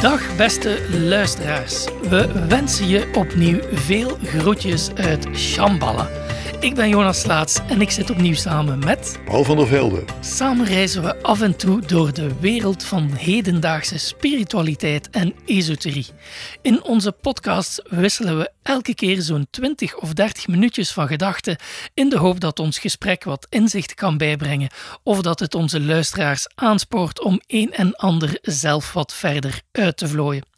Dag beste luisteraars. We wensen je opnieuw veel groetjes uit Shambhala. Ik ben Jonas Slaats en ik zit opnieuw samen met... Paul van der Velde. Samen reizen we af en toe door de wereld van hedendaagse spiritualiteit en esoterie. In onze podcasts wisselen we elke keer zo'n 20 of 30 minuutjes van gedachten in de hoop dat ons gesprek wat inzicht kan bijbrengen of dat het onze luisteraars aanspoort om een en ander zelf wat verder uit te vlooien.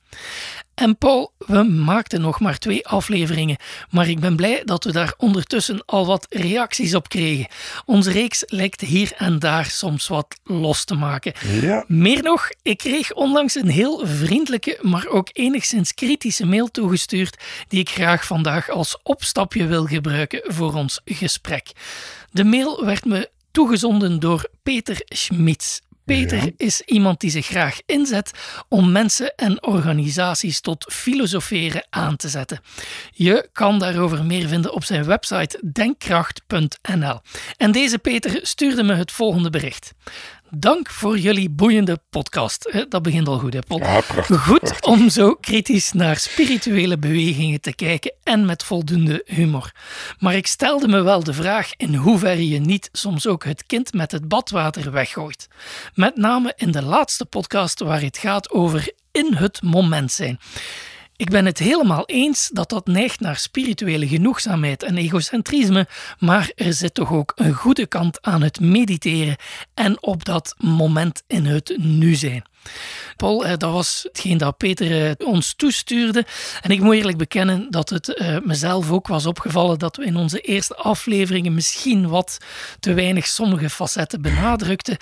En Paul, we maakten nog maar twee afleveringen, maar ik ben blij dat we daar ondertussen al wat reacties op kregen. Onze reeks lijkt hier en daar soms wat los te maken. Ja. Meer nog, ik kreeg onlangs een heel vriendelijke, maar ook enigszins kritische mail toegestuurd, die ik graag vandaag als opstapje wil gebruiken voor ons gesprek. De mail werd me toegezonden door Peter Schmitz. Peter Ja. is iemand die zich graag inzet om mensen en organisaties tot filosoferen aan te zetten. Je kan daarover meer vinden op zijn website denkkracht.nl. En deze Peter stuurde me het volgende bericht. Dank voor jullie boeiende podcast. Dat begint al goed, hè, Paul? Ja, prachtig. Goed prachtig. om zo kritisch naar spirituele bewegingen te kijken en met voldoende humor. Maar ik stelde me wel de vraag in hoeverre je niet soms ook het kind met het badwater weggooit. Met name in de laatste podcast waar het gaat over in het moment zijn. Ik ben het helemaal eens dat dat neigt naar spirituele genoegzaamheid en egocentrisme, maar er zit toch ook een goede kant aan het mediteren en op dat moment in het nu zijn. Paul, eh, dat was hetgeen dat Peter eh, ons toestuurde. En ik moet eerlijk bekennen dat het eh, mezelf ook was opgevallen dat we in onze eerste afleveringen misschien wat te weinig sommige facetten benadrukten.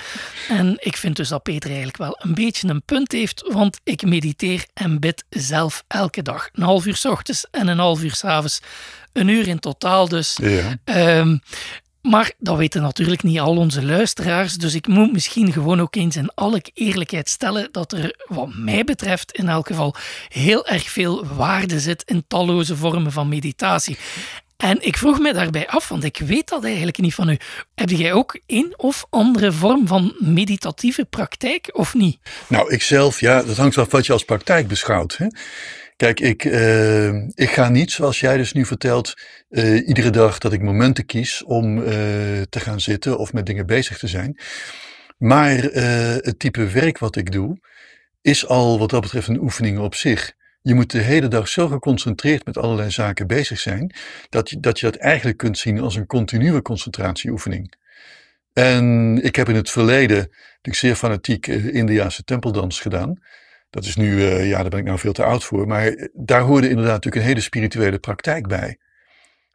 En ik vind dus dat Peter eigenlijk wel een beetje een punt heeft, want ik mediteer en bid zelf elke dag. Een half uur s ochtends en een half uur s avonds. Een uur in totaal dus. Ja. Ehm, maar dat weten natuurlijk niet al onze luisteraars. Dus ik moet misschien gewoon ook eens in alle eerlijkheid stellen dat er, wat mij betreft, in elk geval heel erg veel waarde zit in talloze vormen van meditatie. En ik vroeg me daarbij af, want ik weet dat eigenlijk niet van u. Heb jij ook een of andere vorm van meditatieve praktijk of niet? Nou, ik zelf, ja, dat hangt af wat je als praktijk beschouwt. Hè? Kijk, ik, eh, ik ga niet, zoals jij dus nu vertelt, eh, iedere dag dat ik momenten kies om eh, te gaan zitten of met dingen bezig te zijn. Maar het type werk wat ik doe, is al wat dat betreft een oefening op zich. Je moet de hele dag zo geconcentreerd met allerlei zaken bezig zijn, dat je dat, je dat eigenlijk kunt zien als een continue concentratieoefening. En ik heb in het verleden natuurlijk zeer fanatiek Indiaanse tempeldans gedaan. Dat is nu, eh, ja, daar ben ik nou veel te oud voor. Maar eh, daar hoorde inderdaad natuurlijk een hele spirituele praktijk bij.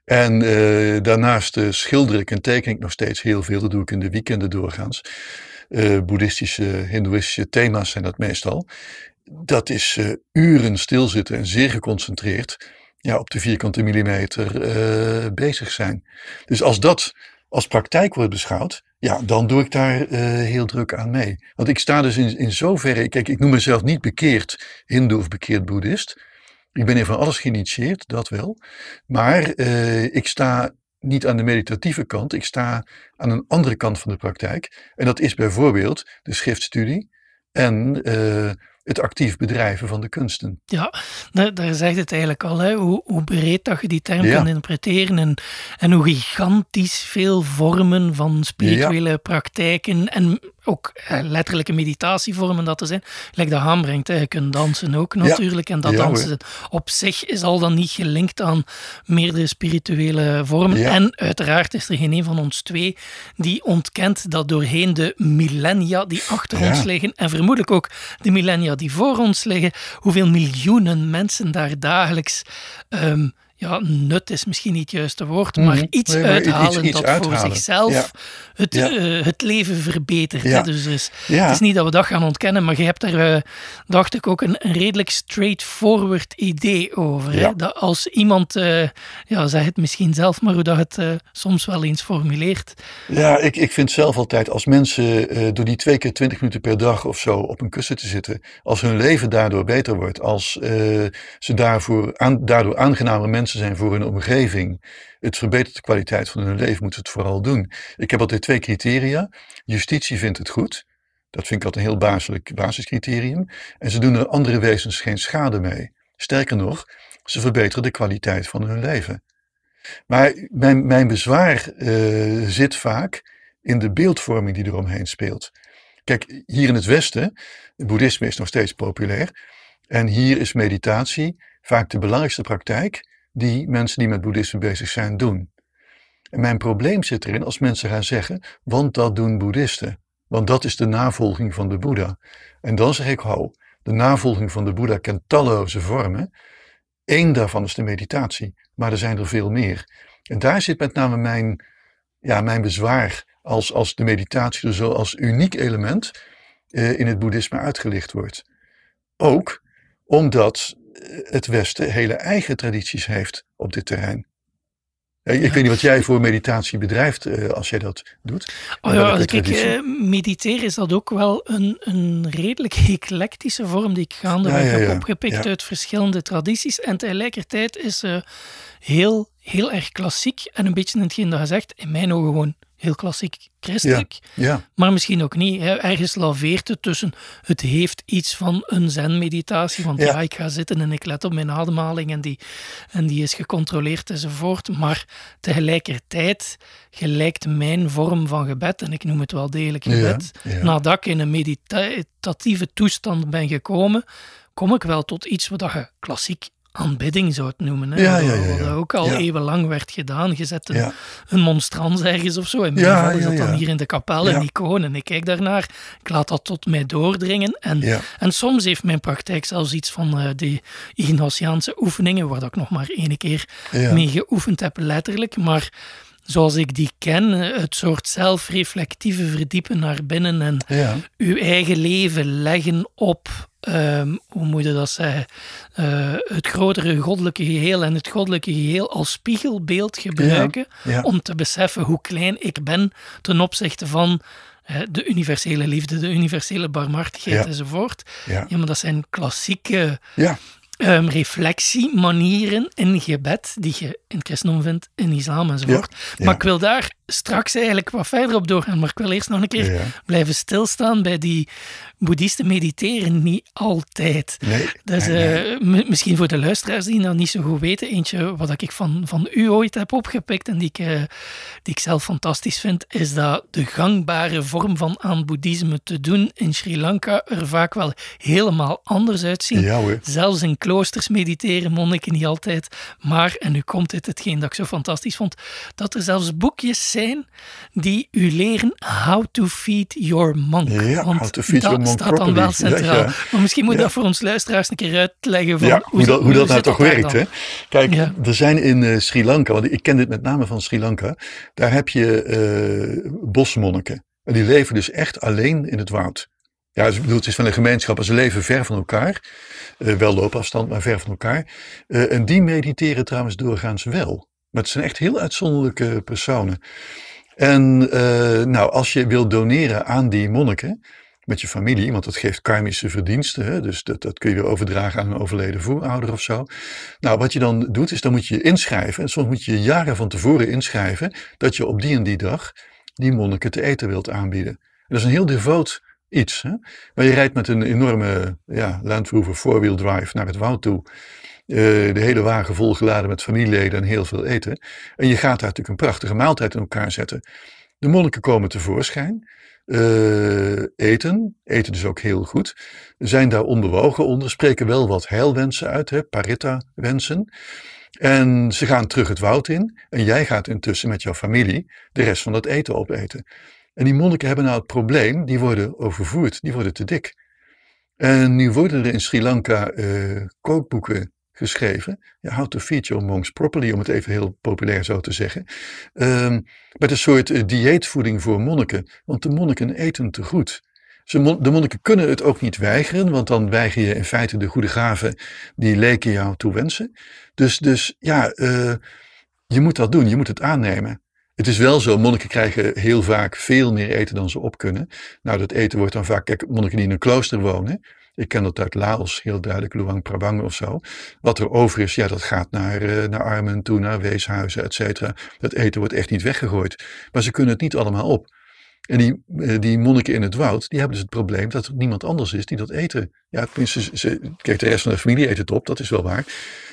En eh, daarnaast eh, schilder ik en teken ik nog steeds heel veel. Dat doe ik in de weekenden doorgaans. Boeddhistische, hindoeïstische thema's zijn dat meestal. Dat is uren stilzitten en zeer geconcentreerd ja, op de vierkante millimeter bezig zijn. Dus als dat als praktijk wordt beschouwd, ja, dan doe ik daar eh, heel druk aan mee. Want ik sta dus in, in zoverre, kijk, ik noem mezelf niet bekeerd hindoe of bekeerd boeddhist. Ik ben in van alles geïnitieerd, dat wel. Maar eh, ik sta niet aan de meditatieve kant, ik sta aan een andere kant van de praktijk. En dat is bijvoorbeeld de schriftstudie en eh, het actief bedrijven van de kunsten. Ja, daar, daar zegt het eigenlijk al, hè, hoe, hoe breed dat je die term Ja. kan interpreteren en, en hoe gigantisch veel vormen van spirituele praktijken en ook eh, letterlijke meditatievormen dat er zijn. Like dat aanbrengt, hè. je kunt dansen ook natuurlijk en dat Ja, hoor. dansen op zich is al dan niet gelinkt aan meerdere spirituele vormen. Ja. En uiteraard is er geen een van ons twee die ontkent dat doorheen de millennia die achter ons liggen en vermoedelijk ook de millennia die voor ons liggen, hoeveel miljoenen mensen daar dagelijks, ehm, ja, nut is misschien niet het juiste woord, maar Mhm. iets Nee, maar iets- uithalen iets dat voor zichzelf Ja. Het, Ja. eh, het leven verbetert. Ja. Dus er is, het is niet dat we dat gaan ontkennen, maar je hebt er, eh, dacht ik, ook een, een redelijk straightforward idee over. Hè? Dat als iemand, eh, ja, zeg het misschien zelf, maar hoe dat het soms wel eens formuleert. Ja, ik, ik vind zelf altijd als mensen door die twee keer twintig minuten per dag of zo op een kussen te zitten, als hun leven daardoor beter wordt, als ze daarvoor aan, daardoor aangename mensen zijn voor hun omgeving, het verbetert de kwaliteit van hun leven, moeten ze het vooral doen. Ik heb altijd twee criteria. Justitie vindt het goed. Dat vind ik altijd een heel baselijk basiscriterium. En ze doen er andere wezens geen schade mee. Sterker nog, ze verbeteren de kwaliteit van hun leven. Maar mijn, mijn bezwaar uh, zit vaak in de beeldvorming die eromheen speelt. Kijk, hier in het Westen, het boeddhisme is nog steeds populair. En hier is meditatie vaak de belangrijkste praktijk die mensen die met boeddhisme bezig zijn doen. En mijn probleem zit erin als mensen gaan zeggen, want dat doen boeddhisten. Want dat is de navolging van de Boeddha. En dan zeg ik, ho, de navolging van de Boeddha kent talloze vormen. Eén daarvan is de meditatie, maar er zijn er veel meer. En daar zit met name mijn, ja, mijn bezwaar als, als de meditatie er zo als uniek element eh, in het boeddhisme uitgelicht wordt. Ook omdat het Westen hele eigen tradities heeft op dit terrein. Ik weet niet wat jij voor meditatie bedrijft uh, als jij dat doet. Oh ja, als ik uh, mediteer is dat ook wel een, een redelijk eclectische vorm die ik gaandeweg ja, ja, heb opgepikt uit verschillende tradities. En tegelijkertijd is uh, heel, heel erg klassiek en een beetje in hetgeen dat je zegt, in mijn ogen gewoon heel klassiek christelijk. Ja, Maar misschien ook niet. Hè. Ergens laveert het tussen. Het heeft iets van een zen-meditatie. Want ja. ik ga zitten en ik let op mijn ademhaling en die, en die is gecontroleerd enzovoort. Maar tegelijkertijd gelijkt mijn vorm van gebed, en ik noem het wel degelijk gebed, nadat ik in een meditatieve toestand ben gekomen, kom ik wel tot iets wat je klassiek aanbidding zou het noemen. Hè? Ja, ja, ja, Wat ook al eeuwenlang werd gedaan. Je zet een, een monstrans ergens of zo. In mijn geval is dat dan hier in de kapel, een icoon. En ik kijk daarnaar, ik laat dat tot mij doordringen. En, en soms heeft mijn praktijk zelfs iets van uh, die Ignatiaanse oefeningen, waar ik nog maar één keer mee geoefend heb, letterlijk. Maar zoals ik die ken, het soort zelfreflectieve verdiepen naar binnen en uw eigen leven leggen op Um, hoe moet je dat zeggen, uh, het grotere goddelijke geheel en het goddelijke geheel als spiegelbeeld gebruiken om te beseffen hoe klein ik ben ten opzichte van de universele liefde, de universele barmhartigheid enzovoort. Ja. maar dat zijn klassieke um, reflectiemanieren in gebed die je in het christendom vindt, in islam enzovoort. Maar ik wil daar straks eigenlijk wat verder op doorgaan, maar ik wil eerst nog een keer blijven stilstaan bij die boeddhisten mediteren niet altijd. Nee, dus uh, misschien voor de luisteraars die dat niet zo goed weten, eentje wat ik van, van u ooit heb opgepikt en die ik, uh, die ik zelf fantastisch vind, is dat de gangbare vorm van aan boeddhisme te doen in Sri Lanka er vaak wel helemaal anders uitzien. Ja, Zelfs in kloosters mediteren monniken niet altijd. Maar, en nu komt het hetgeen dat ik zo fantastisch vond, dat er zelfs boekjes zijn die u leren how to feed your monk. Ja, Want how to feed your monk staat dan wel centraal. Maar misschien moet dat voor ons luisteraars een keer uitleggen. Van hoe, hoe, dat, hoe dat nou toch werkt. Hè? Kijk, er zijn in uh, Sri Lanka, want ik ken dit met name van Sri Lanka, daar heb je uh, bosmonniken. En die leven dus echt alleen in het woud. Ja, dus, bedoel, het is van een gemeenschap, en ze leven ver van elkaar. Uh, wel loopafstand, maar ver van elkaar. en die mediteren trouwens doorgaans wel. Maar het zijn echt heel uitzonderlijke personen. En nou, als je wilt doneren aan die monniken, met je familie, want dat geeft karmische verdiensten. Hè? Dus dat, dat kun je overdragen aan een overleden voorouder of zo. Nou, wat je dan doet, is dan moet je je inschrijven. En soms moet je jaren van tevoren inschrijven dat je op die en die dag die monniken te eten wilt aanbieden. En dat is een heel devoot Hè? Maar je rijdt met een enorme ja, Land Rover four-wheel drive naar het woud toe. Uh, de hele wagen volgeladen met familieleden en heel veel eten. En je gaat daar natuurlijk een prachtige maaltijd in elkaar zetten. De monniken komen tevoorschijn uh, eten. Eten dus ook heel goed. Zijn daar onbewogen onder. Spreken wel wat heilwensen uit, hè, paritta-wensen. En ze gaan terug het woud in. En jij gaat intussen met jouw familie de rest van dat eten opeten. En die monniken hebben nou het probleem, die worden overvoerd, die worden te dik. En nu worden er in Sri Lanka uh, kookboeken geschreven. Ja, how to feed your monks properly, om het even heel populair zo te zeggen. Um, met een soort uh, dieetvoeding voor monniken. Want de monniken eten te goed. Ze, de monniken kunnen het ook niet weigeren, want dan weiger je in feite de goede gaven die leken jou toewensen. Dus, dus ja, uh, je moet dat doen, je moet het aannemen. Het is wel zo, monniken krijgen heel vaak veel meer eten dan ze op kunnen. Nou, dat eten wordt dan vaak, kijk, monniken die in een klooster wonen, ik ken dat uit Laos, heel duidelijk, Luang Prabang of zo. Wat er over is, ja, dat gaat naar, uh, naar armen toe, naar weeshuizen, et cetera. Dat eten wordt echt niet weggegooid. Maar ze kunnen het niet allemaal op. En die, eh, die monniken in het woud, die hebben dus het probleem dat er niemand anders is die dat eten. Ja, tenminste, ze, kijk, de rest van de familie eet het op, dat is wel waar.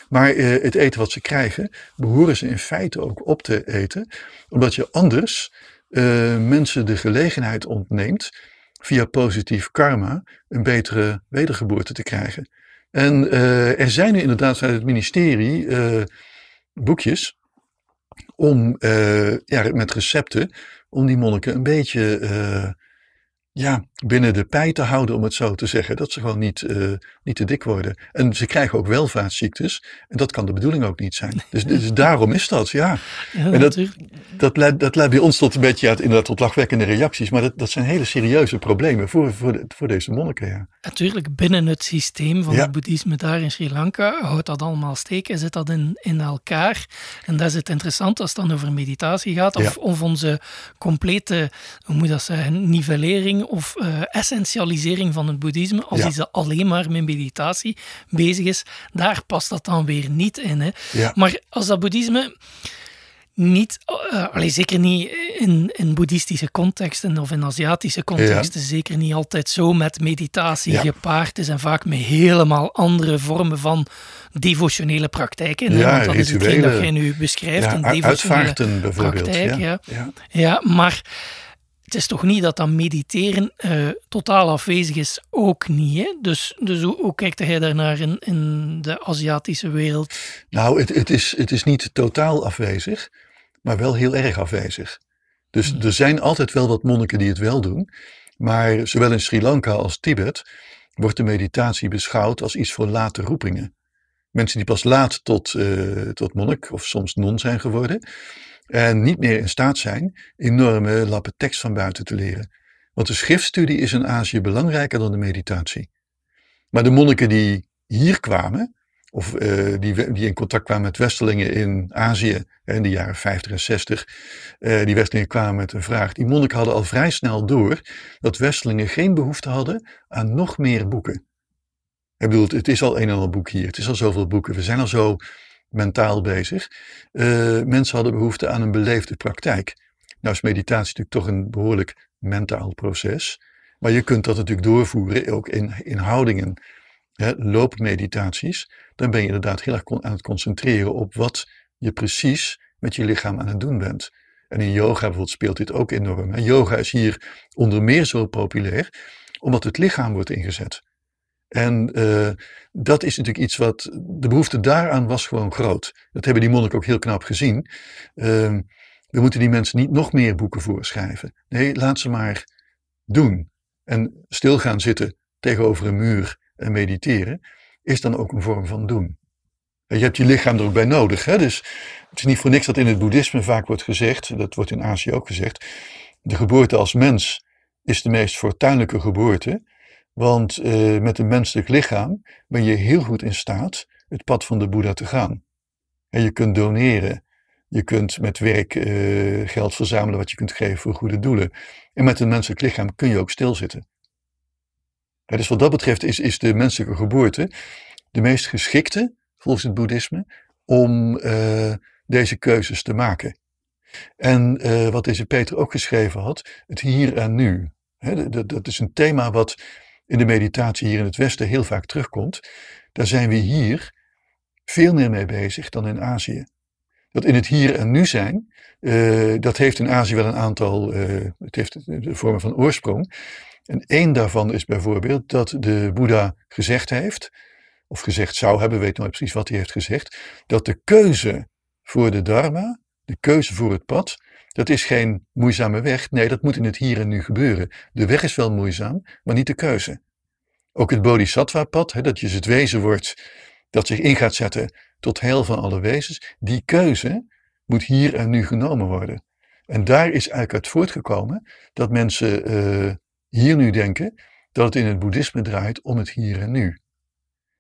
Maar uh, het eten wat ze krijgen, behoren ze in feite ook op te eten. Omdat je anders uh, mensen de gelegenheid ontneemt via positief karma een betere wedergeboorte te krijgen. En uh, er zijn nu inderdaad vanuit het ministerie boekjes om ja, met recepten om die monniken een beetje ja, binnen de pij te houden, om het zo te zeggen. Dat ze gewoon niet, uh, niet te dik worden. En ze krijgen ook welvaartsziektes. En dat kan de bedoeling ook niet zijn. Dus, dus daarom is dat, ja. ja en dat, dat, leidt, dat leidt bij ons tot een beetje, ja, inderdaad, tot lachwekkende reacties. Maar dat, dat zijn hele serieuze problemen voor, voor, de, voor deze monniken, ja. Natuurlijk, binnen het systeem van ja. het boeddhisme daar in Sri Lanka houdt dat allemaal steek en zit dat in, in elkaar. En dat is het interessant als het dan over meditatie gaat. Of, ja. of onze complete, hoe moet dat zeggen, nivellering of uh, essentialisering van het boeddhisme, als ja. ze alleen maar met meditatie bezig is, daar past dat dan weer niet in. Hè. Ja. Maar als dat boeddhisme niet, uh, allee, zeker niet in, in boeddhistische contexten of in Aziatische contexten, ja. zeker niet altijd zo met meditatie ja. gepaard is en vaak met helemaal andere vormen van devotionele praktijken. Ja, Want dat is hetgeen dat jij nu beschrijft, ja, een devotionele bijvoorbeeld. praktijk. Ja. Ja. maar het is toch niet dat dat mediteren uh, totaal afwezig is? Ook niet. Hè? Dus, dus hoe, hoe kijkt jij daarnaar in, in de Aziatische wereld? Nou, het, het, is, het is niet totaal afwezig, maar wel heel erg afwezig. Dus hmm. er zijn altijd wel wat monniken die het wel doen. Maar zowel in Sri Lanka als Tibet wordt de meditatie beschouwd als iets voor late roepingen. Mensen die pas laat tot, uh, tot monnik of soms non zijn geworden. En niet meer in staat zijn enorme lappen tekst van buiten te leren. Want de schriftstudie is in Azië belangrijker dan de meditatie. Maar de monniken die hier kwamen, of uh, die, die in contact kwamen met Westelingen in Azië in de jaren 50 en 60, uh, die Westelingen kwamen met een vraag. Die monniken hadden al vrij snel door dat Westelingen geen behoefte hadden aan nog meer boeken. Ik bedoel, het is al een en ander boek hier. Het is al zoveel boeken. We zijn al zo mentaal bezig. Uh, mensen hadden behoefte aan een beleefde praktijk. Nou is meditatie natuurlijk toch een behoorlijk mentaal proces. Maar je kunt dat natuurlijk doorvoeren ook in, in houdingen. Loopmeditaties. Dan ben je inderdaad heel erg aan het concentreren op wat je precies met je lichaam aan het doen bent. En in yoga bijvoorbeeld speelt dit ook enorm. En yoga is hier onder meer zo populair omdat het lichaam wordt ingezet. En uh, dat is natuurlijk iets wat, de behoefte daaraan was gewoon groot. Dat hebben die monniken ook heel knap gezien. Uh, we moeten die mensen niet nog meer boeken voorschrijven. Nee, laat ze maar doen. En stil gaan zitten tegenover een muur en mediteren, is dan ook een vorm van doen. Je hebt je lichaam er ook bij nodig. Hè? Dus het is niet voor niks dat in het boeddhisme vaak wordt gezegd, dat wordt in Azië ook gezegd, de geboorte als mens is de meest fortuinlijke geboorte. Want uh, met een menselijk lichaam ben je heel goed in staat het pad van de Boeddha te gaan. En je kunt doneren. Je kunt met werk uh, geld verzamelen wat je kunt geven voor goede doelen. En met een menselijk lichaam kun je ook stilzitten. Ja, dus wat dat betreft is, is de menselijke geboorte de meest geschikte, volgens het boeddhisme, om uh, deze keuzes te maken. En wat deze Peter ook geschreven had, het hier en nu. Dat, dat is een thema wat in de meditatie hier in het Westen heel vaak terugkomt, daar zijn we hier veel meer mee bezig dan in Azië. Dat in het hier en nu zijn, uh, dat heeft in Azië wel een aantal, uh, het heeft de vormen van oorsprong. En één daarvan is bijvoorbeeld dat de Boeddha gezegd heeft, of gezegd zou hebben, weet nooit precies wat hij heeft gezegd, dat de keuze voor de Dharma, de keuze voor het pad, dat is geen moeizame weg. Nee, dat moet in het hier en nu gebeuren. De weg is wel moeizaam, maar niet de keuze. Ook het bodhisattva-pad, dat je het wezen wordt dat zich in gaat zetten tot heil van alle wezens, die keuze moet hier en nu genomen worden. En daar is eigenlijk uit voortgekomen dat mensen uh, hier nu denken dat het in het boeddhisme draait om het hier en nu.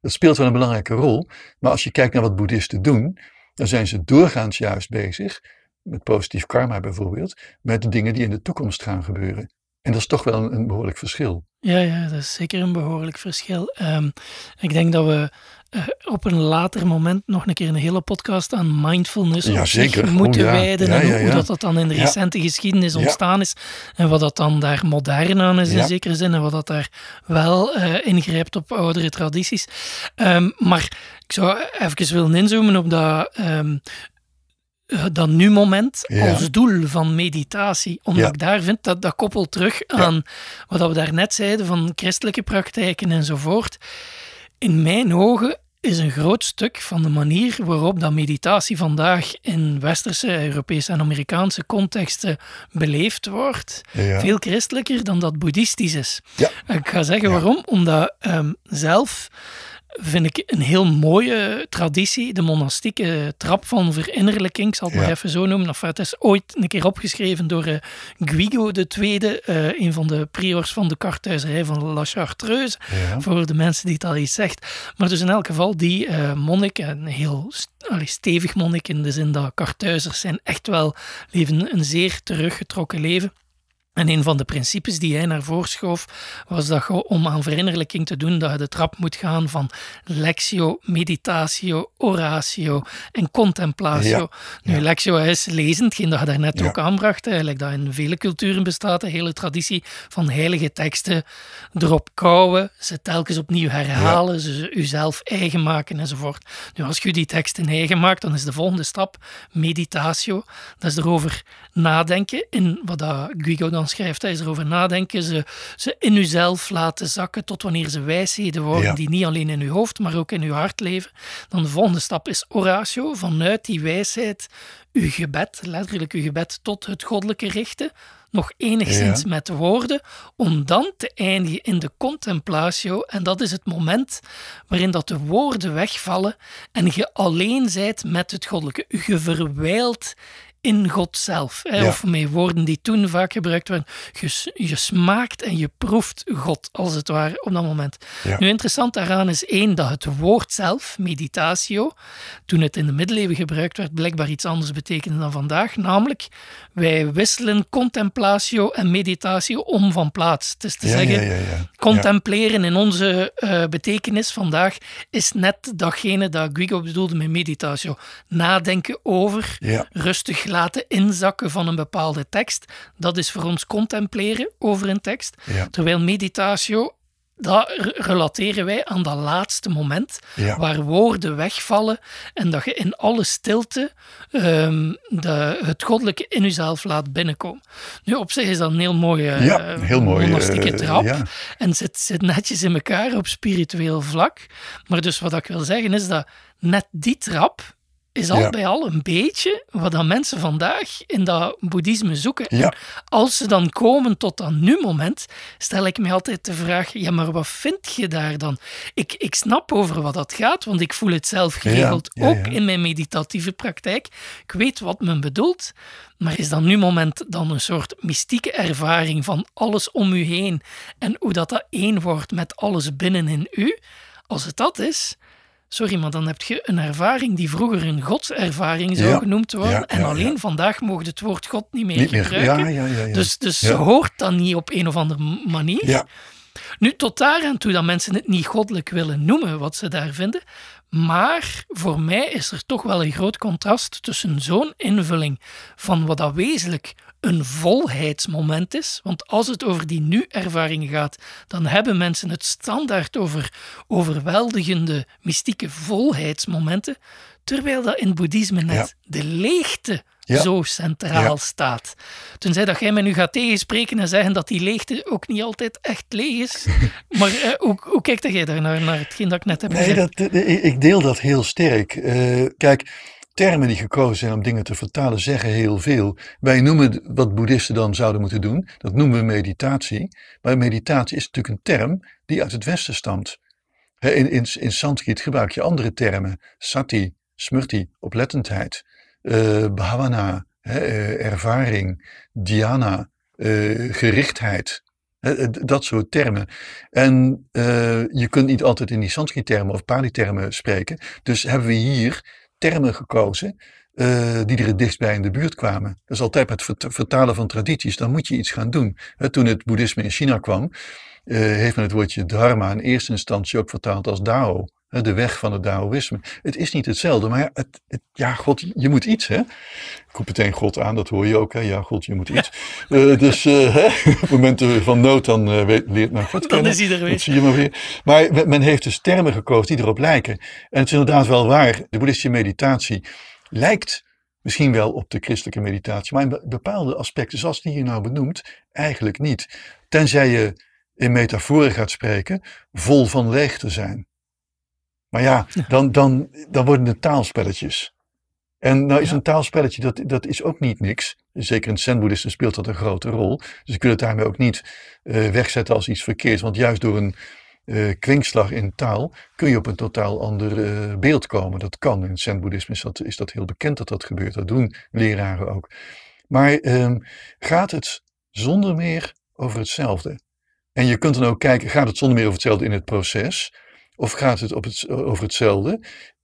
Dat speelt wel een belangrijke rol, maar als je kijkt naar wat boeddhisten doen, dan zijn ze doorgaans juist bezig met positief karma bijvoorbeeld, met de dingen die in de toekomst gaan gebeuren. En dat is toch wel een, behoorlijk verschil. Ja, ja, dat is zeker een behoorlijk verschil. Um, ik denk dat we uh, op een later moment nog een keer een hele podcast aan mindfulness ja, zeker. moeten oh, ja. wijden. Ja, en hoe dat, dat dan in de recente geschiedenis ontstaan is. En wat dat dan daar modern aan is in zekere zin. En wat dat daar wel uh, ingrijpt op oudere tradities. Um, maar ik zou even willen inzoomen op dat... Um, dat nu-moment ja. als doel van meditatie. Omdat ja. ik daar vind dat dat koppelt terug aan ja. wat we daarnet zeiden van christelijke praktijken enzovoort. In mijn ogen is een groot stuk van de manier waarop dat meditatie vandaag in westerse, Europese en Amerikaanse contexten beleefd wordt, veel christelijker dan dat boeddhistisch is. Ik ga zeggen waarom. Omdat um, zelf vind ik een heel mooie traditie. De monastieke trap van verinnerlijking, ik zal het ja. maar even zo noemen. Enfin, het is ooit een keer opgeschreven door uh, Guigo II, uh, een van de priors van de kartuizerij van La Chartreuse. Ja. Voor de mensen die het al iets zegt. Maar dus in elk geval, die uh, monnik, een heel stevig monnik in de zin dat kartuizers zijn echt wel leven een zeer teruggetrokken leven. En een van de principes die hij naar voren schoof, was dat je om aan verinnerlijking te doen, dat je de trap moet gaan van lectio, meditatio, oratio en contemplatio. Ja, nu, ja. lectio is lezen, hetgeen dat je daarnet ja. ook aanbracht, eigenlijk dat in vele culturen bestaat, de hele traditie van heilige teksten erop kouwen, ze telkens opnieuw herhalen, ze jezelf eigen maken enzovoort. Nu, als je die teksten eigen maakt, dan is de volgende stap meditatio, dat is erover nadenken in wat dat Guigo dan schrijft, hij is erover nadenken, ze, ze in uzelf laten zakken tot wanneer ze wijsheden worden ja. die niet alleen in uw hoofd, maar ook in uw hart leven. Dan de volgende stap is oratio, vanuit die wijsheid uw gebed, letterlijk uw gebed tot het goddelijke richten, nog enigszins ja. met woorden, om dan te eindigen in de contemplatio. En dat is het moment waarin dat de woorden wegvallen en je alleen zijt met het goddelijke. Je verwijlt in God zelf. Hè? Ja. Of met woorden die toen vaak gebruikt werden. Je, je, smaakt en je proeft God, als het ware, op dat moment. Ja. Nu, interessant daaraan is één, dat het woord zelf, meditatio, toen het in de middeleeuwen gebruikt werd, blijkbaar iets anders betekende dan vandaag. Namelijk, wij wisselen contemplatio en meditatio om van plaats. Het is te ja, zeggen, contempleren in onze uh, betekenis vandaag is net datgene dat Guigo bedoelde met meditatio. Nadenken over, rustig laten inzakken van een bepaalde tekst. Dat is voor ons contempleren over een tekst. Ja. Terwijl meditatio, dat relateren wij aan dat laatste moment ja. waar woorden wegvallen en dat je in alle stilte um, de, het goddelijke in jezelf laat binnenkomen. Nu, op zich is dat een heel mooie, ja, heel mooie monastieke uh, trap ja. en zit, zit netjes in elkaar op spiritueel vlak. Maar dus wat ik wil zeggen is dat net die trap is al Ja. bij al een beetje wat dan mensen vandaag in dat boeddhisme zoeken. Ja. Als ze dan komen tot dat nu-moment, stel ik me altijd de vraag: ja, maar wat vind je daar dan? Ik, ik snap over wat dat gaat, want ik voel het zelf geregeld Ja, ook in mijn meditatieve praktijk. Ik weet wat men bedoelt. Maar is dat nu-moment dan een soort mystieke ervaring van alles om u heen en hoe dat, dat één wordt met alles binnenin u? Als het dat is, Sorry, maar dan heb je een ervaring die vroeger een godservaring zou Ja, genoemd worden. ja, en ja, alleen vandaag mogen het woord God niet meer Niet gebruiken. Dus, dus hoort dat niet op een of andere manier. Nu, tot daar en toe dat mensen het niet goddelijk willen noemen, wat ze daar vinden. Maar voor mij is er toch wel een groot contrast tussen zo'n invulling van wat dat wezenlijk een volheidsmoment is. Want als het over die nu-ervaring gaat, dan hebben mensen het standaard over overweldigende, mystieke volheidsmomenten. Terwijl dat in het boeddhisme net Ja. de leegte Ja. zo centraal Ja. staat. Tenzij dat jij me nu gaat tegenspreken en zeggen dat die leegte ook niet altijd echt leeg is. maar eh, hoe, hoe kijkt jij daar naar, naar hetgeen dat ik net heb Nee, gezegd? dat, eh, ik deel dat heel sterk. Eh, kijk, termen die gekozen zijn om dingen te vertalen zeggen heel veel. Wij noemen wat boeddhisten dan zouden moeten doen, dat noemen we meditatie. Maar meditatie is natuurlijk een term die uit het Westen stamt. In, in, in Sanskriet gebruik je andere termen. Sati, smrti, oplettendheid. Eh bhavana, eh, ervaring. Dhyana, eh, gerichtheid. Dat soort termen. En je kunt niet altijd in die Sanskriet-termen of Pali-termen spreken. Dus hebben we hier termen gekozen die er het dichtst bij in de buurt kwamen. Dat is altijd het vert- vertalen van tradities. Dan moet je iets gaan doen. Toen het boeddhisme in China kwam, heeft men het woordje dharma in eerste instantie ook vertaald als Dao. De weg van het Taoïsme. Het is niet hetzelfde, maar ja, het, ja, God, je moet iets, hè. Ik roep meteen God aan, dat hoor je ook, hè. Ja, God, je moet iets. Uh, dus uh, hè, op momenten van nood, dan uh, leert men God kennen. Dan is er. Dat zie je maar weer. Maar men heeft dus termen gekozen die erop lijken. En het is inderdaad wel waar, de boeddhistische meditatie lijkt misschien wel op de christelijke meditatie, maar in bepaalde aspecten, zoals die hier nou benoemt, eigenlijk niet. Tenzij je in metaforen gaat spreken, vol van leegte zijn. Maar ja, dan, dan, dan worden het taalspelletjes. En nou is een taalspelletje, dat, dat is ook niet niks. Zeker in zen-boeddhisme speelt dat een grote rol. Dus ik wil het daarmee ook niet uh, wegzetten als iets verkeerds. Want juist door een uh, kwinkslag in taal kun je op een totaal ander uh, beeld komen. Dat kan. In zen-boeddhisme is dat, is dat heel bekend dat dat gebeurt. Dat doen leraren ook. Maar um, gaat het zonder meer over hetzelfde? En je kunt dan ook kijken, gaat het zonder meer over hetzelfde in het proces? Of gaat het, op het over hetzelfde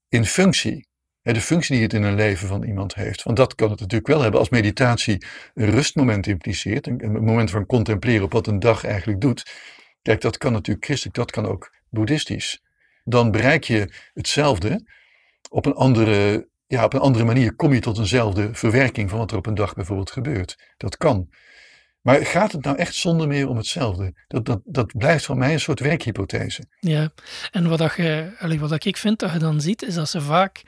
in functie? De functie die het in een leven van iemand heeft. Want dat kan het natuurlijk wel hebben als meditatie een rustmoment impliceert. Een, moment van contempleren op wat een dag eigenlijk doet. Kijk, dat kan natuurlijk christelijk, dat kan ook boeddhistisch. Dan bereik je hetzelfde op een andere, ja, op een andere manier. Kom je tot eenzelfde verwerking van wat er op een dag bijvoorbeeld gebeurt. Dat kan. Maar gaat het nou echt zonder meer om hetzelfde? Dat, dat, dat blijft voor mij een soort werkhypothese. Ja, en wat, dat je, wat ik vind dat je dan ziet, is dat ze vaak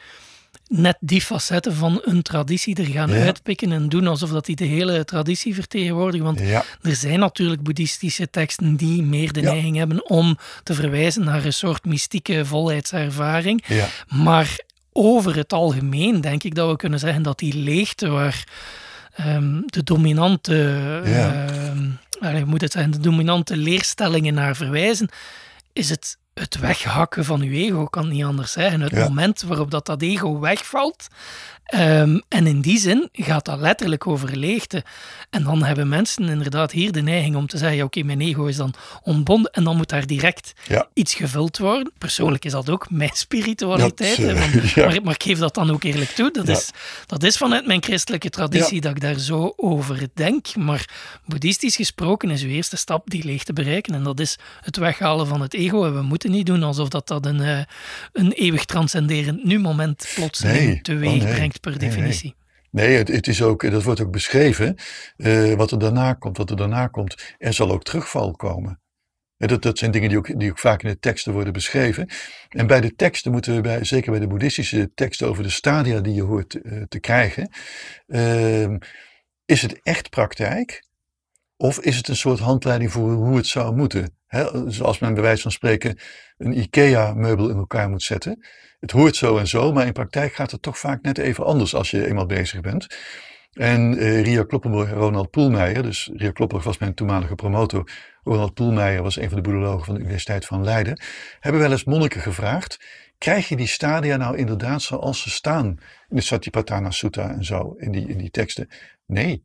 net die facetten van een traditie er gaan uitpikken en doen alsof dat die de hele traditie vertegenwoordigen. Want er zijn natuurlijk boeddhistische teksten die meer de neiging hebben om te verwijzen naar een soort mystieke volheidservaring. Maar over het algemeen denk ik dat we kunnen zeggen dat die leegte waar um, de dominante, ja. uh, moet het zijn, de dominante leerstellingen naar verwijzen, is het het weghakken van uw ego, kan niet anders zijn. Het moment waarop dat, dat ego wegvalt, Um, en in die zin gaat dat letterlijk over leegte. En dan hebben mensen inderdaad hier de neiging om te zeggen: oké, mijn ego is dan ontbonden en dan moet daar direct iets gevuld worden. Persoonlijk is dat ook mijn spiritualiteit. maar, maar, ik geef dat dan ook eerlijk toe. Dat, is, dat is vanuit mijn christelijke traditie dat ik daar zo over denk. Maar boeddhistisch gesproken is uw eerste stap die leegte bereiken. En dat is het weghalen van het ego. En we moeten niet doen alsof dat, dat een, uh, een eeuwig transcenderend nu-moment plotseling nee. teweeg oh, brengt per definitie. Nee, het, het, is ook, dat wordt ook beschreven, uh, wat er daarna komt, wat er daarna komt. Er zal ook terugval komen. Dat, dat zijn dingen die ook, die ook vaak in de teksten worden beschreven. En bij de teksten moeten we, bij, zeker bij de boeddhistische teksten over de stadia die je hoort uh, te krijgen, uh, is het echt praktijk? Of is het een soort handleiding voor hoe het zou moeten? He, zoals men bij wijze van spreken een IKEA-meubel in elkaar moet zetten. Het hoort zo en zo, maar in praktijk gaat het toch vaak net even anders als je eenmaal bezig bent. En uh, Ria Kloppenborg en Ronald Poelmeijer, dus Ria Kloppenborg was mijn toenmalige promotor, Ronald Poelmeijer was een van de boedologen van de Universiteit van Leiden, hebben wel eens monniken gevraagd, krijg je die stadia nou inderdaad zoals ze staan in de Satipatthana Sutta en zo, in die, in die teksten? Nee,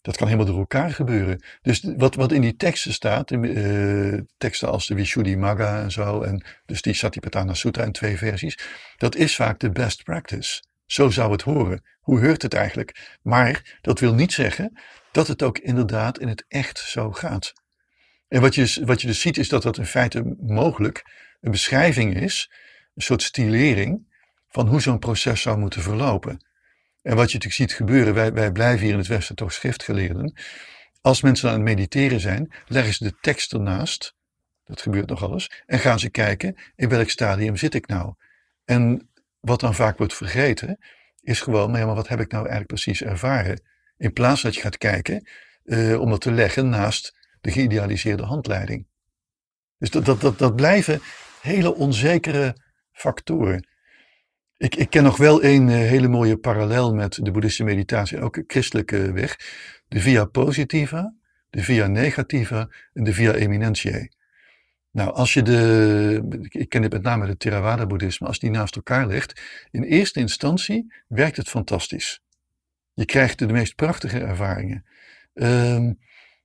dat kan helemaal door elkaar gebeuren. Dus wat, wat in die teksten staat, in, uh, teksten als de Vishuddhimagga en zo, en dus die Satipatthana Sutta in twee versies, dat is vaak de best practice. Zo zou het horen. Hoe heurt het eigenlijk? Maar dat wil niet zeggen dat het ook inderdaad in het echt zo gaat. En wat je, wat je dus ziet is dat dat in feite mogelijk een beschrijving is, een soort stilering van hoe zo'n proces zou moeten verlopen. En wat je natuurlijk ziet gebeuren, wij, wij blijven hier in het Westen toch schriftgeleerden. Als mensen aan het mediteren zijn, leggen ze de tekst ernaast. Dat gebeurt nog alles. En gaan ze kijken, in welk stadium zit ik nou? En wat dan vaak wordt vergeten, is gewoon, maar, ja, maar wat heb ik nou eigenlijk precies ervaren? In plaats dat je gaat kijken uh, om dat te leggen naast de geïdealiseerde handleiding. Dus dat, dat, dat, dat blijven hele onzekere factoren. Ik, ik ken nog wel een uh, hele mooie parallel met de boeddhistische meditatie, ook christelijke weg. De via positiva, de via negativa en de via eminentiae. Nou, als je de, ik ken dit met name het Theravada-boeddhisme, als die naast elkaar legt, in eerste instantie werkt het fantastisch. Je krijgt de, meest prachtige ervaringen. Um,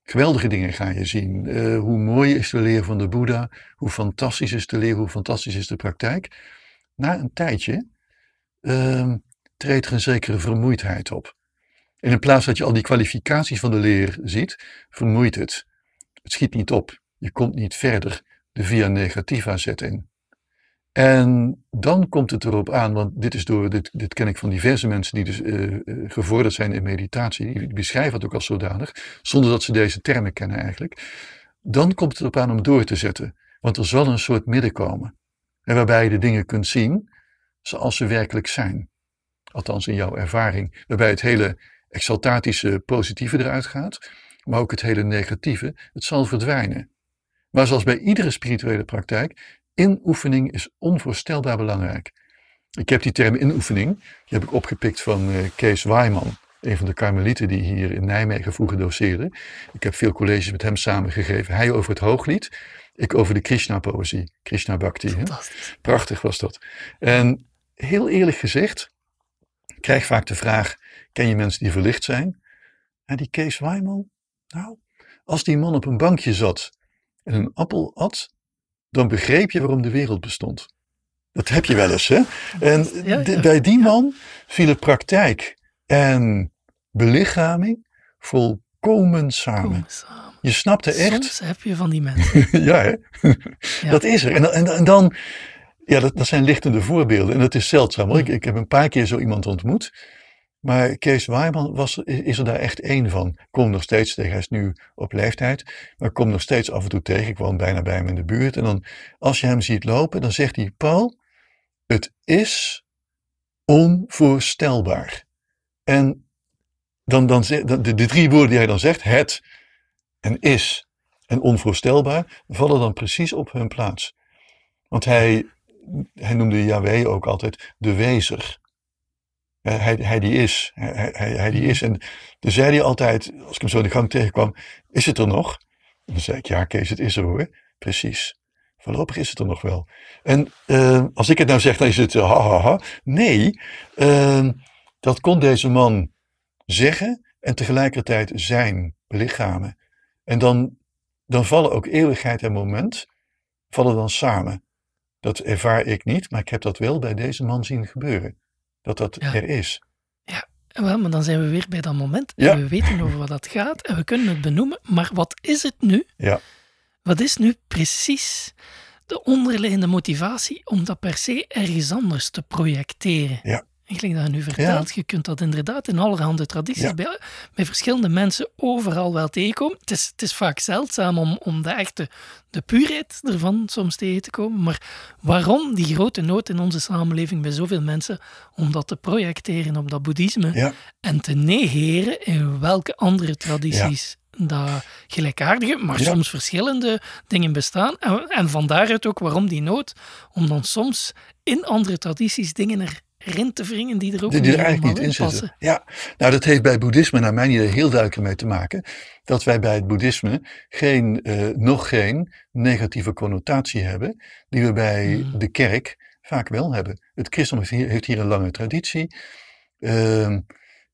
geweldige dingen ga je zien. Uh, hoe mooi is de leer van de Boeddha, hoe fantastisch is de leer, hoe fantastisch is de praktijk. Na een tijdje uh, treedt er een zekere vermoeidheid op. En in plaats dat je al die kwalificaties van de leer ziet, vermoeit het. Het schiet niet op. Je komt niet verder. De via negativa zet in. En dan komt het erop aan, want dit, is door, dit, dit ken ik van diverse mensen die dus uh, gevorderd zijn in meditatie, die beschrijven het ook als zodanig, zonder dat ze deze termen kennen eigenlijk. Dan komt het erop aan om door te zetten, want er zal een soort midden komen. En waarbij je de dingen kunt zien zoals ze werkelijk zijn. Althans in jouw ervaring, waarbij het hele exaltatische positieve eruit gaat, maar ook het hele negatieve, het zal verdwijnen. Maar zoals bij iedere spirituele praktijk, inoefening is onvoorstelbaar belangrijk. Ik heb die term inoefening, die heb ik opgepikt van uh, Kees Waaiman, een van de karmelieten die hier in Nijmegen vroeger doseerde. Ik heb veel colleges met hem samengegeven. Hij over het hooglied, ik over de Krishna-poëzie, Krishna Bhakti. Prachtig was dat. En heel eerlijk gezegd, ik krijg vaak de vraag, ken je mensen die verlicht zijn? En die Kees Waaiman, nou, als die man op een bankje zat en een appel at, dan begreep je waarom de wereld bestond. Dat heb je wel eens, hè? En bij die man vielen praktijk en belichaming volkomen samen. Je snapte echt. Soms heb je van die mensen. ja, hè? dat is er. En, en, en dan, ja, dat, dat, zijn lichtende voorbeelden. En dat is zeldzaam. Ik, ik heb een paar keer zo iemand ontmoet. Maar Kees Waaiman was, is er daar echt één van. Ik kom nog steeds tegen, hij is nu op leeftijd, maar kom nog steeds af en toe tegen. Ik woon bijna bij hem in de buurt. En dan, als je hem ziet lopen, dan zegt hij, Paul, het is onvoorstelbaar. En dan, dan, de, de drie woorden die hij dan zegt, het en is en onvoorstelbaar, vallen dan precies op hun plaats. Want hij, hij noemde Yahweh ook altijd de wezer. Hij, hij die is. Hij, hij, hij die is. En dan zei hij altijd, als ik hem zo in de gang tegenkwam, is het er nog? En dan zei ik, ja Kees, het is er hoor. Precies. Voorlopig is het er nog wel. En uh, als ik het nou zeg, dan is het ha ha ha. Nee, uh, dat kon deze man zeggen en tegelijkertijd zijn, belichamen. En dan, dan vallen ook eeuwigheid en moment, vallen dan samen. Dat ervaar ik niet, maar ik heb dat wel bij deze man zien gebeuren dat dat er is. Ja, wel, maar dan zijn we weer bij dat moment. En we weten over wat dat gaat en we kunnen het benoemen. Maar wat is het nu? Ja. Wat is nu precies de onderliggende motivatie om dat per se ergens anders te projecteren? Ja. Eigenlijk dat je nu vertelt, je kunt dat inderdaad in allerhande tradities bij, bij, verschillende mensen overal wel tegenkomen. Het is, het is vaak zeldzaam om, om de echte, de puurheid ervan soms tegen te komen. Maar waarom die grote nood in onze samenleving bij zoveel mensen om dat te projecteren op dat boeddhisme en te negeren in welke andere tradities dat gelijkaardige, maar soms verschillende dingen bestaan. En, en van daaruit ook waarom die nood om dan soms in andere tradities dingen er erin te wringen die er ook die, die er eigenlijk niet in zitten. Ja, nou dat heeft bij boeddhisme naar mijn idee heel duidelijk mee te maken. Dat wij bij het boeddhisme geen, uh, nog geen negatieve connotatie hebben die we bij hmm. de kerk vaak wel hebben. Het christendom heeft hier, een lange traditie. Uh,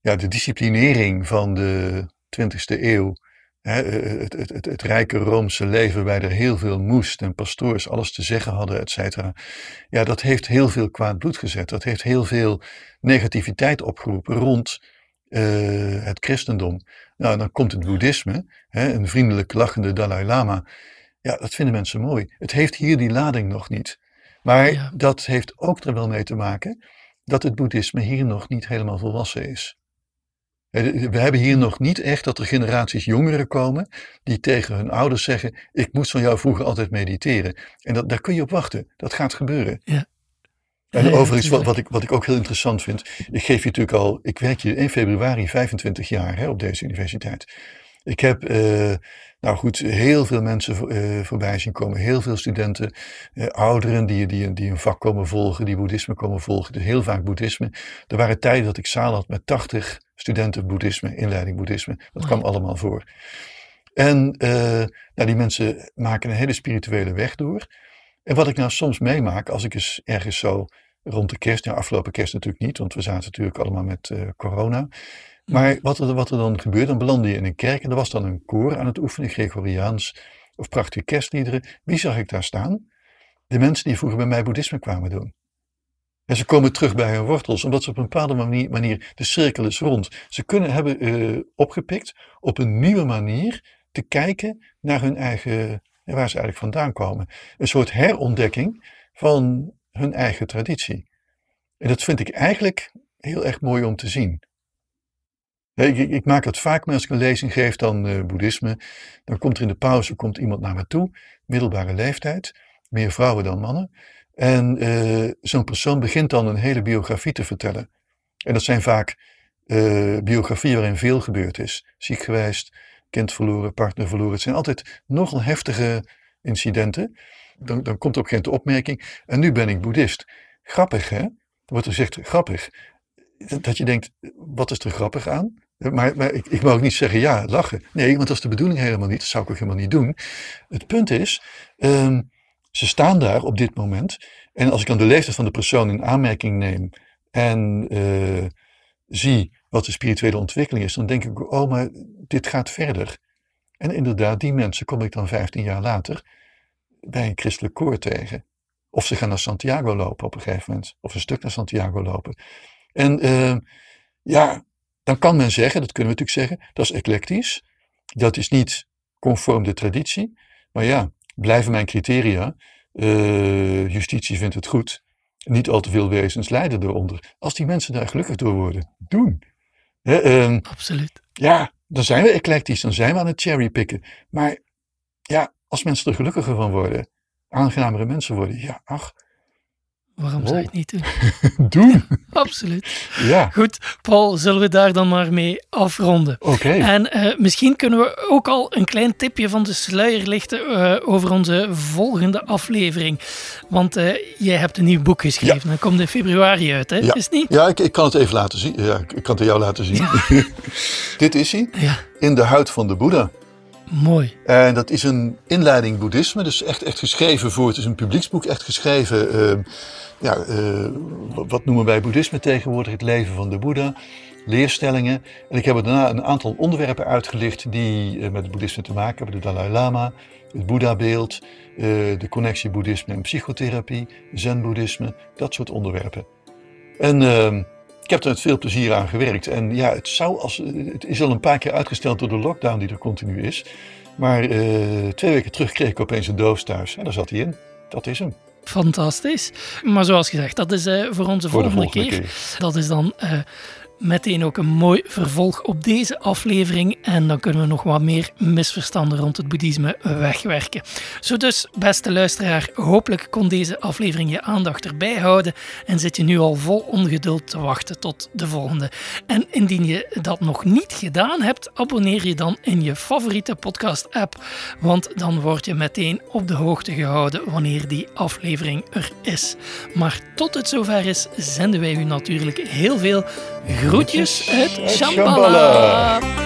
ja, de disciplinering van de 20e eeuw het, het, het, het, rijke Roomse leven, waar er heel veel moest en pastoors alles te zeggen hadden, et cetera. Ja, dat heeft heel veel kwaad bloed gezet. Dat heeft heel veel negativiteit opgeroepen rond uh, het christendom. Nou, dan komt het boeddhisme, hè, een vriendelijk lachende Dalai Lama. Ja, dat vinden mensen mooi. Het heeft hier die lading nog niet. Maar dat heeft ook er wel mee te maken dat het boeddhisme hier nog niet helemaal volwassen is. We hebben hier nog niet echt dat er generaties jongeren komen die tegen hun ouders zeggen: Ik moest van jou vroeger altijd mediteren. En dat, daar kun je op wachten. Dat gaat gebeuren. Ja. En overigens, wat, wat, ik, wat ik ook heel interessant vind, ik geef je natuurlijk al, ik werk hier in februari 25 jaar hè, op deze universiteit. Ik heb, uh, nou goed, heel veel mensen uh, voorbij zien komen. Heel veel studenten, uh, ouderen die, die, die een vak komen volgen, die boeddhisme komen volgen. Dus heel vaak boeddhisme. Er waren tijden dat ik zaal had met 80 studenten boeddhisme, inleiding boeddhisme. Dat kwam allemaal voor. En nou, die mensen maken een hele spirituele weg door. En wat ik nou soms meemaak, als ik eens ergens zo rond de kerst, nou afgelopen kerst natuurlijk niet, want we zaten natuurlijk allemaal met corona. Maar wat er, wat er dan gebeurt, dan belandde je in een kerk en er was dan een koor aan het oefenen, Gregoriaans of prachtige kerstliederen. Wie zag ik daar staan? De mensen die vroeger bij mij boeddhisme kwamen doen. En ze komen terug bij hun wortels, omdat ze op een bepaalde manier, manier de cirkel is rond. Ze kunnen hebben uh, opgepikt op een nieuwe manier te kijken naar hun eigen, waar ze eigenlijk vandaan komen. Een soort herontdekking van hun eigen traditie. En dat vind ik eigenlijk heel erg mooi om te zien. Ik, ik, maak het vaak mee als ik een lezing geef dan uh, boeddhisme. Dan komt er in de pauze komt iemand naar me toe, middelbare leeftijd, meer vrouwen dan mannen. En uh, zo'n persoon begint dan een hele biografie te vertellen. En dat zijn vaak uh, biografieën waarin veel gebeurd is. Ziek geweest, kind verloren, partner verloren. Het zijn altijd nogal heftige incidenten. Dan, dan komt ook geen opmerking. En nu ben ik boeddhist. Grappig hè? wordt er gezegd, grappig. Dat je denkt, wat is er grappig aan? Maar, ik, ik mag ook niet zeggen, ja, lachen. Nee, want dat is de bedoeling helemaal niet. Dat zou ik ook helemaal niet doen. Het punt is, um, ze staan daar op dit moment. En als ik dan de leeftijd van de persoon in aanmerking neem en uh, zie wat de spirituele ontwikkeling is, dan denk ik, oh, maar dit gaat verder. En inderdaad, die mensen kom ik dan 15 jaar later bij een christelijk koor tegen. Of ze gaan naar Santiago lopen op een gegeven moment. Of een stuk naar Santiago lopen. En uh, ja, dan kan men zeggen, dat kunnen we natuurlijk zeggen, dat is eclectisch. Dat is niet conform de traditie. Maar ja, blijven mijn criteria. Uh, justitie vindt het goed. Niet al te veel wezens lijden eronder. Als die mensen daar gelukkig door worden, doen. uh, Absoluut. Ja, dan zijn we eclectisch, dan zijn we aan het cherrypicken. Maar ja, als mensen er gelukkiger van worden, aangenamere mensen worden, ja, ach. Waarom zou je het niet doen? doen. Absoluut. Ja. Goed, Paul, zullen we daar dan maar mee afronden? Oké. En uh, misschien kunnen we ook al een klein tipje van de sluier lichten uh, over onze volgende aflevering. Want uh, jij hebt een nieuw boek geschreven. Ja. Dat komt in februari uit, hè? Ja, is niet? ja ik, ik, kan het even laten zien. Ja, ik kan het jou laten zien. Dit is hij. Ja. In de huid van de Boeddha. Mooi. En dat is een inleiding boeddhisme, dus echt, echt geschreven voor, het is een publieksboek, echt geschreven, uh, ja, uh, wat noemen wij boeddhisme tegenwoordig, het leven van de Boeddha, leerstellingen. En ik heb er daarna een aantal onderwerpen uitgelicht die uh, met het boeddhisme te maken hebben, de Dalai Lama, het Boeddha-beeld, de connectie boeddhisme en psychotherapie, zen-boeddhisme, dat soort onderwerpen. En ehm, heb er met veel plezier aan gewerkt. En ja, het, zou als, het is al een paar keer uitgesteld door de lockdown die er continu is. Maar uh, twee weken terug kreeg ik opeens een doos thuis. En daar zat hij in. Dat is hem. Fantastisch. Maar zoals gezegd, dat is uh, voor onze voor volgende, volgende keer. keer. Dat is dan uh, meteen ook een mooi vervolg op deze aflevering. En dan kunnen we nog wat meer misverstanden rond het boeddhisme wegwerken. Zo dus, beste luisteraar, hopelijk kon deze aflevering je aandacht erbij houden. En zit je nu al vol ongeduld te wachten tot de volgende. En indien je dat nog niet gedaan hebt, abonneer je dan in je favoriete podcast-app. Want dan word je meteen op de hoogte gehouden wanneer die aflevering er is. Maar tot het zover is, zenden wij u natuurlijk heel veel Groetjes het Shambhala.